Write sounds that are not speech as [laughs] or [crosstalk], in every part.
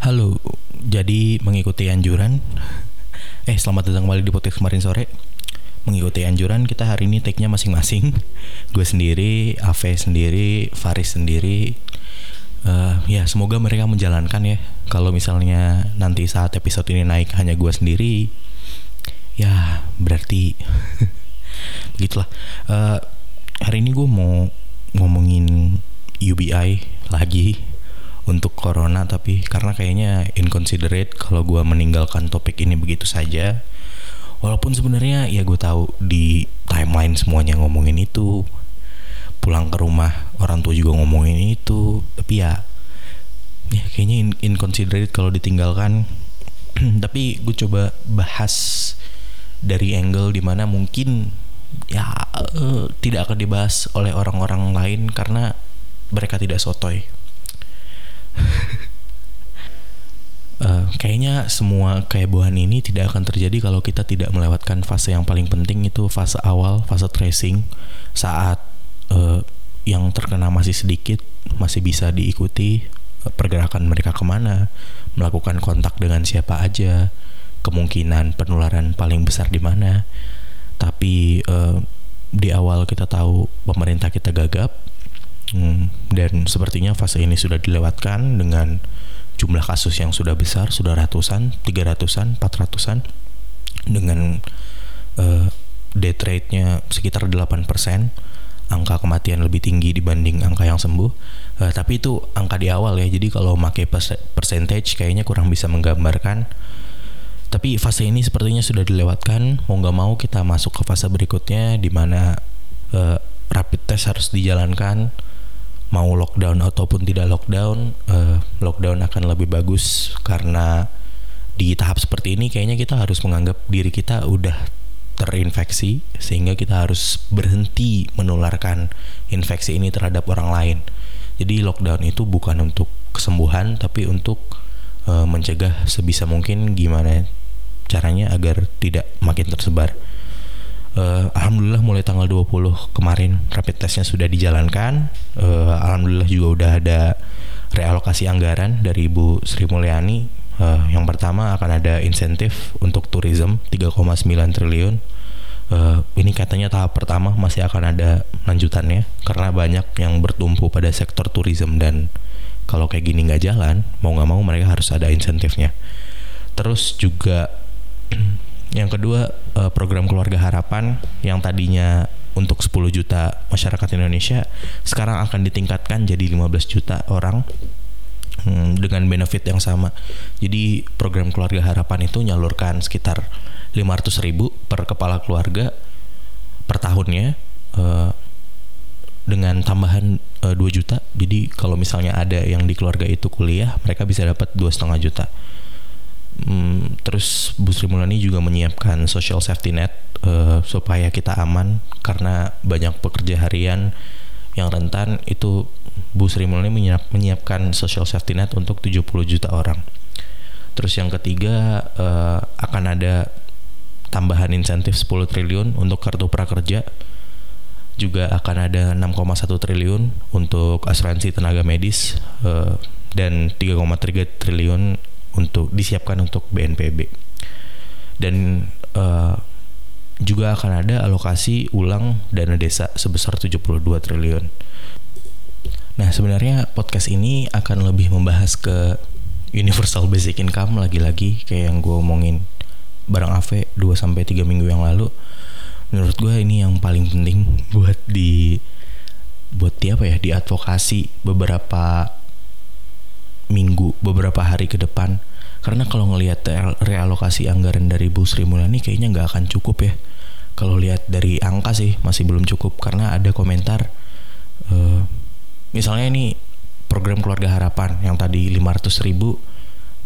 Halo, jadi mengikuti anjuran? Eh selamat datang kembali di podcast kemarin sore. Mengikuti anjuran kita hari ini take-nya masing-masing. [laughs] Gue sendiri, Ave sendiri, Faris sendiri. Uh, Ya semoga mereka menjalankan ya. Kalau misalnya nanti saat episode ini naik hanya gue sendiri Ya berarti [laughs] Begitulah. Uh, Hari ini gue mau ngomongin UBI lagi untuk corona tapi karena kayaknya inconsiderate kalau gue meninggalkan topik ini begitu saja. Walaupun sebenarnya ya gue tahu di timeline semuanya ngomongin itu. Pulang ke rumah orang tua juga ngomongin itu. Tapi ya ya kayaknya in inconsiderate kalau ditinggalkan. [clears throat] Tapi gue coba bahas dari angle di mana mungkin ya uh, tidak akan dibahas oleh orang-orang lain karena mereka tidak sotoy uh, kayaknya semua kehebohan ini tidak akan terjadi kalau kita tidak melewatkan fase yang paling penting itu fase awal, fase tracing saat uh, yang terkena masih sedikit masih bisa diikuti uh, pergerakan mereka ke mana, melakukan kontak dengan siapa aja, kemungkinan penularan paling besar di mana. Tapi uh, di awal kita tahu pemerintah kita gagap, Hmm, dan sepertinya fase ini sudah dilewatkan dengan jumlah kasus yang sudah besar, sudah ratusan, tiga ratusan, empat ratusan, dengan uh, death rate-nya sekitar 8%, angka kematian lebih tinggi dibanding angka yang sembuh. Uh, tapi itu angka di awal ya, jadi kalau pakai percentage kayaknya kurang bisa menggambarkan. Tapi fase ini sepertinya sudah dilewatkan, mau nggak mau kita masuk ke fase berikutnya di mana uh, rapid test harus dijalankan mau lockdown ataupun tidak lockdown, uh, lockdown akan lebih bagus karena di tahap seperti ini kayaknya kita harus menganggap diri kita udah terinfeksi sehingga kita harus berhenti menularkan infeksi ini terhadap orang lain. Jadi lockdown itu bukan untuk kesembuhan tapi untuk uh, mencegah sebisa mungkin gimana caranya agar tidak makin tersebar uh, alhamdulillah mulai tanggal 20 kemarin rapid testnya sudah dijalankan. Uh, alhamdulillah juga udah ada realokasi anggaran dari Ibu Sri Mulyani. Uh, yang pertama akan ada insentif untuk tourism 3,9 triliun. Uh, ini katanya tahap pertama masih akan ada lanjutannya karena banyak yang bertumpu pada sektor tourism dan kalau kayak gini nggak jalan mau nggak mau mereka harus ada insentifnya. Terus juga [clears throat] Yang kedua uh, program keluarga harapan yang tadinya untuk 10 juta masyarakat Indonesia sekarang akan ditingkatkan jadi 15 juta orang hmm, dengan benefit yang sama. Jadi program keluarga harapan itu nyalurkan sekitar 500 ribu per kepala keluarga per tahunnya uh, dengan tambahan uh, 2 juta. Jadi kalau misalnya ada yang di keluarga itu kuliah, mereka bisa dapat dua setengah juta Hmm, terus Bu Sri Mulyani juga menyiapkan social safety net uh, supaya kita aman karena banyak pekerja harian yang rentan itu Bu Sri Mulyani menyiap, menyiapkan social safety net untuk 70 juta orang. Terus yang ketiga uh, akan ada tambahan insentif 10 triliun untuk kartu prakerja juga akan ada 6,1 triliun untuk asuransi tenaga medis uh, dan 3,3 triliun untuk disiapkan untuk BNPB dan uh, juga akan ada alokasi ulang dana desa sebesar 72 triliun. Nah, sebenarnya podcast ini akan lebih membahas ke universal basic income lagi-lagi kayak yang gue omongin barang AV 2 sampai 3 minggu yang lalu. Menurut gue ini yang paling penting buat di buat di apa ya, di advokasi beberapa minggu beberapa hari ke depan. Karena kalau ngelihat realokasi anggaran dari Bu Sri Mulyani kayaknya nggak akan cukup ya. Kalau lihat dari angka sih masih belum cukup. Karena ada komentar uh, misalnya ini program keluarga harapan yang tadi 500 ribu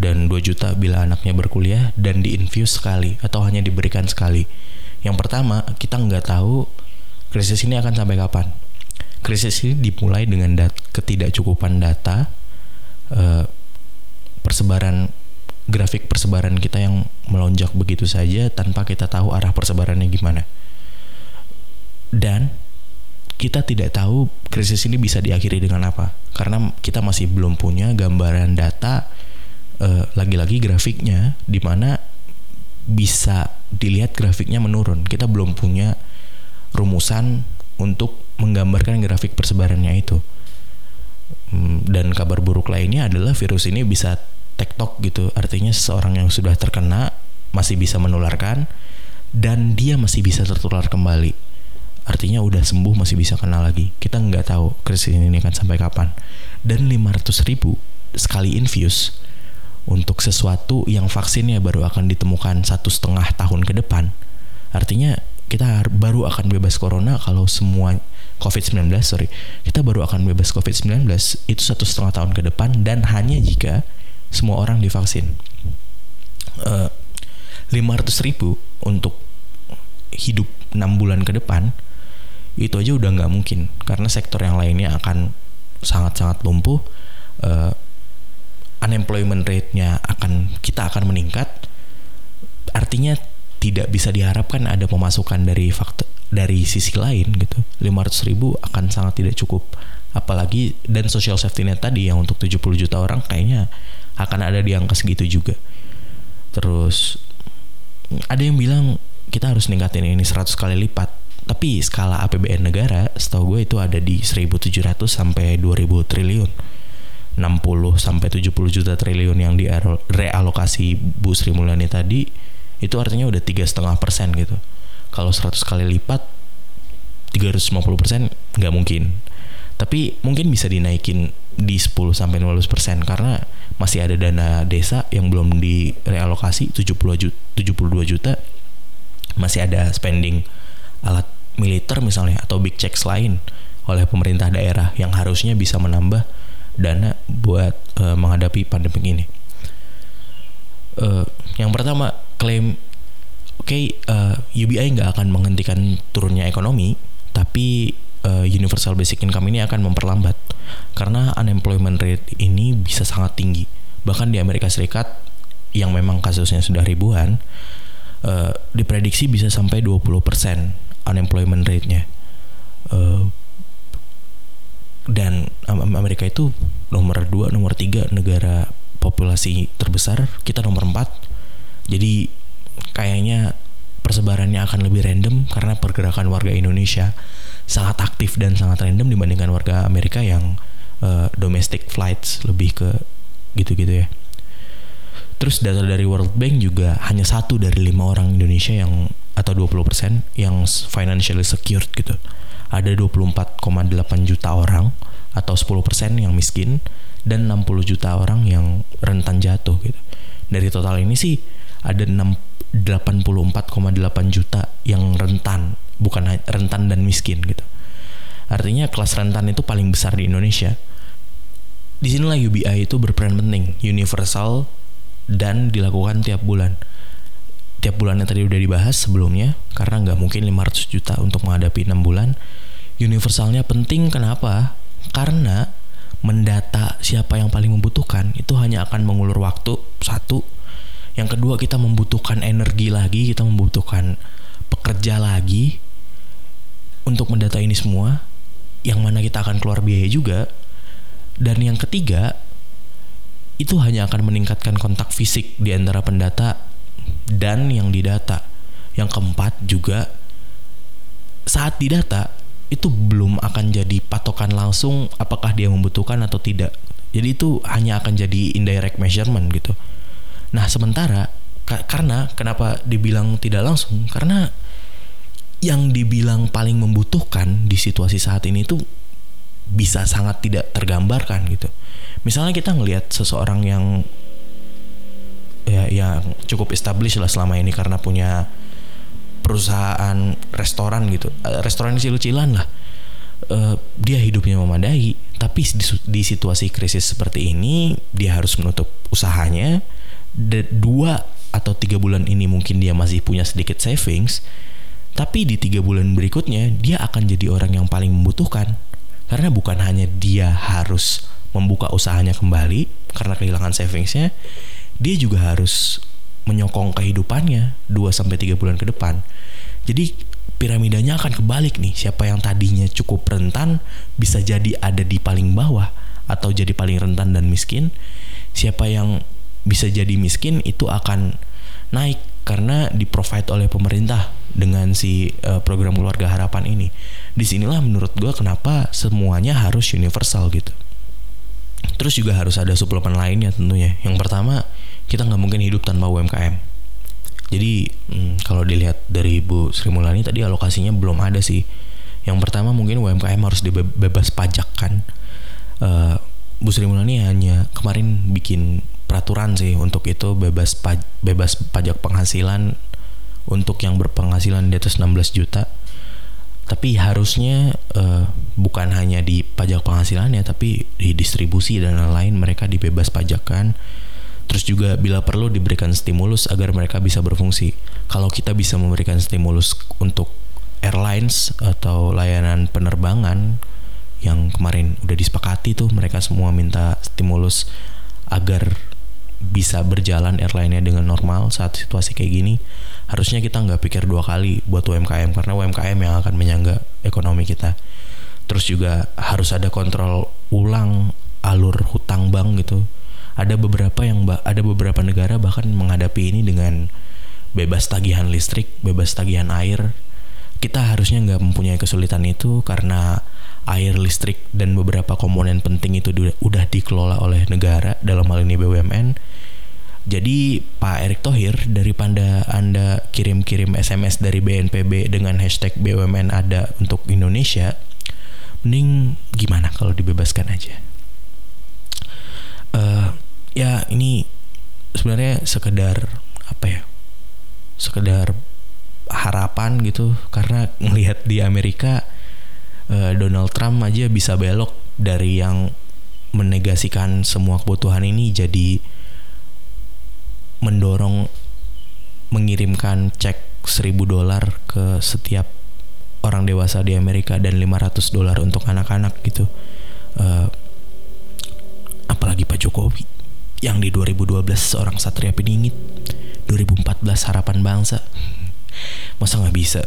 dan 2 juta bila anaknya berkuliah dan diinfuse sekali atau hanya diberikan sekali. Yang pertama kita nggak tahu krisis ini akan sampai kapan. Krisis ini dimulai dengan dat ketidakcukupan data uh, persebaran grafik persebaran kita yang melonjak begitu saja tanpa kita tahu arah persebarannya gimana. Dan kita tidak tahu krisis ini bisa diakhiri dengan apa karena kita masih belum punya gambaran data lagi-lagi grafiknya di mana bisa dilihat grafiknya menurun. Kita belum punya rumusan untuk menggambarkan grafik persebarannya itu. Hmm, dan kabar buruk lainnya adalah virus ini bisa tektok gitu. Artinya seseorang yang sudah terkena masih bisa menularkan dan dia masih bisa tertular kembali. Artinya udah sembuh masih bisa kena lagi. Kita nggak tahu krisis ini akan sampai kapan. Dan 500 ribu sekali infuse untuk sesuatu yang vaksinnya baru akan ditemukan satu setengah tahun ke depan. Artinya kita baru akan bebas corona kalau semua COVID-19, sorry, kita baru akan bebas COVID-19 itu satu setengah tahun ke depan dan hanya jika semua orang divaksin. Uh, 500 ribu untuk hidup 6 bulan ke depan itu aja udah nggak mungkin karena sektor yang lainnya akan sangat-sangat lumpuh uh, unemployment rate-nya akan kita akan meningkat artinya tidak bisa diharapkan ada pemasukan dari faktor dari sisi lain gitu 500 ribu akan sangat tidak cukup. Apalagi dan social safety net tadi yang untuk 70 juta orang kayaknya akan ada di angka segitu juga. Terus ada yang bilang kita harus ningkatin ini 100 kali lipat. Tapi skala APBN negara setahu gue itu ada di 1700 sampai 2000 triliun. 60 sampai 70 juta triliun yang direalokasi Bu Sri Mulyani tadi itu artinya udah tiga setengah persen gitu. Kalau 100 kali lipat 350 persen nggak mungkin. Tapi mungkin bisa dinaikin di 10 sampai 15 persen karena masih ada dana desa yang belum direalokasi 70 juta, 72 juta masih ada spending alat militer misalnya atau big checks lain oleh pemerintah daerah yang harusnya bisa menambah dana buat uh, menghadapi pandemi ini. Uh, yang pertama klaim oke okay, uh, eh, UBI nggak akan menghentikan turunnya ekonomi, tapi uh, universal basic income ini akan memperlambat karena unemployment rate ini bisa sangat tinggi. Bahkan di Amerika Serikat yang memang kasusnya sudah ribuan, uh, diprediksi bisa sampai 20% unemployment rate-nya. Uh, dan Amerika itu nomor 2, nomor 3 negara populasi terbesar, kita nomor 4. Jadi kayaknya persebarannya akan lebih random karena pergerakan warga Indonesia sangat aktif dan sangat random dibandingkan warga Amerika yang uh, domestic flights lebih ke gitu-gitu ya. Terus data dari World Bank juga hanya satu dari lima orang Indonesia yang atau 20% yang financially secured gitu ada 24,8 juta orang atau 10% yang miskin dan 60 juta orang yang rentan jatuh gitu. Dari total ini sih ada 84,8 juta yang rentan, bukan rentan dan miskin gitu. Artinya kelas rentan itu paling besar di Indonesia. Di sinilah UBI itu berperan penting, universal dan dilakukan tiap bulan. Tiap bulannya tadi udah dibahas sebelumnya, karena nggak mungkin 500 juta untuk menghadapi 6 bulan universalnya penting kenapa? Karena mendata siapa yang paling membutuhkan itu hanya akan mengulur waktu satu. Yang kedua kita membutuhkan energi lagi, kita membutuhkan pekerja lagi untuk mendata ini semua. Yang mana kita akan keluar biaya juga. Dan yang ketiga itu hanya akan meningkatkan kontak fisik di antara pendata dan yang didata. Yang keempat juga saat didata itu belum akan jadi patokan langsung apakah dia membutuhkan atau tidak. Jadi itu hanya akan jadi indirect measurement gitu. Nah, sementara ka karena kenapa dibilang tidak langsung? Karena yang dibilang paling membutuhkan di situasi saat ini itu bisa sangat tidak tergambarkan gitu. Misalnya kita ngelihat seseorang yang ya yang cukup established lah selama ini karena punya perusahaan restoran gitu uh, restoran kecil-kecilan lah uh, dia hidupnya memadai tapi di, di situasi krisis seperti ini dia harus menutup usahanya Dua atau tiga bulan ini mungkin dia masih punya sedikit savings tapi di tiga bulan berikutnya dia akan jadi orang yang paling membutuhkan karena bukan hanya dia harus membuka usahanya kembali karena kehilangan savingsnya dia juga harus menyokong kehidupannya 2 sampai 3 bulan ke depan. Jadi piramidanya akan kebalik nih. Siapa yang tadinya cukup rentan bisa jadi ada di paling bawah atau jadi paling rentan dan miskin. Siapa yang bisa jadi miskin itu akan naik karena di provide oleh pemerintah dengan si uh, program keluarga harapan ini. Di sinilah menurut gue kenapa semuanya harus universal gitu. Terus juga harus ada suplemen lainnya tentunya. Yang pertama kita nggak mungkin hidup tanpa UMKM. Jadi hmm, kalau dilihat dari Bu Sri Mulyani tadi alokasinya belum ada sih. Yang pertama mungkin UMKM harus dibebas pajak kan. Uh, Bu Sri Mulyani hanya kemarin bikin peraturan sih untuk itu bebas paj bebas pajak penghasilan untuk yang berpenghasilan di atas 16 juta. Tapi harusnya uh, bukan hanya di pajak penghasilannya tapi di distribusi dan lain-lain mereka dibebas pajakan. Terus juga bila perlu diberikan stimulus agar mereka bisa berfungsi. Kalau kita bisa memberikan stimulus untuk airlines atau layanan penerbangan yang kemarin udah disepakati tuh mereka semua minta stimulus agar bisa berjalan airline-nya dengan normal saat situasi kayak gini harusnya kita nggak pikir dua kali buat UMKM karena UMKM yang akan menyangga ekonomi kita. Terus juga harus ada kontrol ulang alur hutang bank gitu. Ada beberapa yang ada beberapa negara bahkan menghadapi ini dengan bebas tagihan listrik bebas tagihan air. Kita harusnya nggak mempunyai kesulitan itu karena air listrik dan beberapa komponen penting itu udah dikelola oleh negara dalam hal ini BUMN jadi Pak Erick Thohir daripada Anda kirim-kirim SMS dari BNPB dengan hashtag BUMN ada untuk Indonesia, mending gimana kalau dibebaskan aja? Uh, ya ini sebenarnya sekedar apa ya? Sekedar harapan gitu karena ngelihat di Amerika uh, Donald Trump aja bisa belok dari yang menegasikan semua kebutuhan ini jadi mendorong mengirimkan cek 1000 dolar ke setiap orang dewasa di Amerika dan 500 dolar untuk anak-anak gitu. Uh, apalagi Pak Jokowi yang di 2012 seorang satria peningit, 2014 harapan bangsa. Masa nggak bisa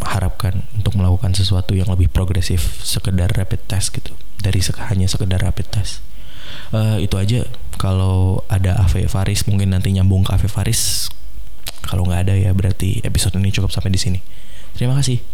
diharapkan untuk melakukan sesuatu yang lebih progresif sekedar rapid test gitu. Dari hanya sekedar rapid test. Uh, itu aja. Kalau ada Ave Faris mungkin nanti nyambung ke Ave Faris kalau nggak ada ya berarti episode ini cukup sampai di sini. Terima kasih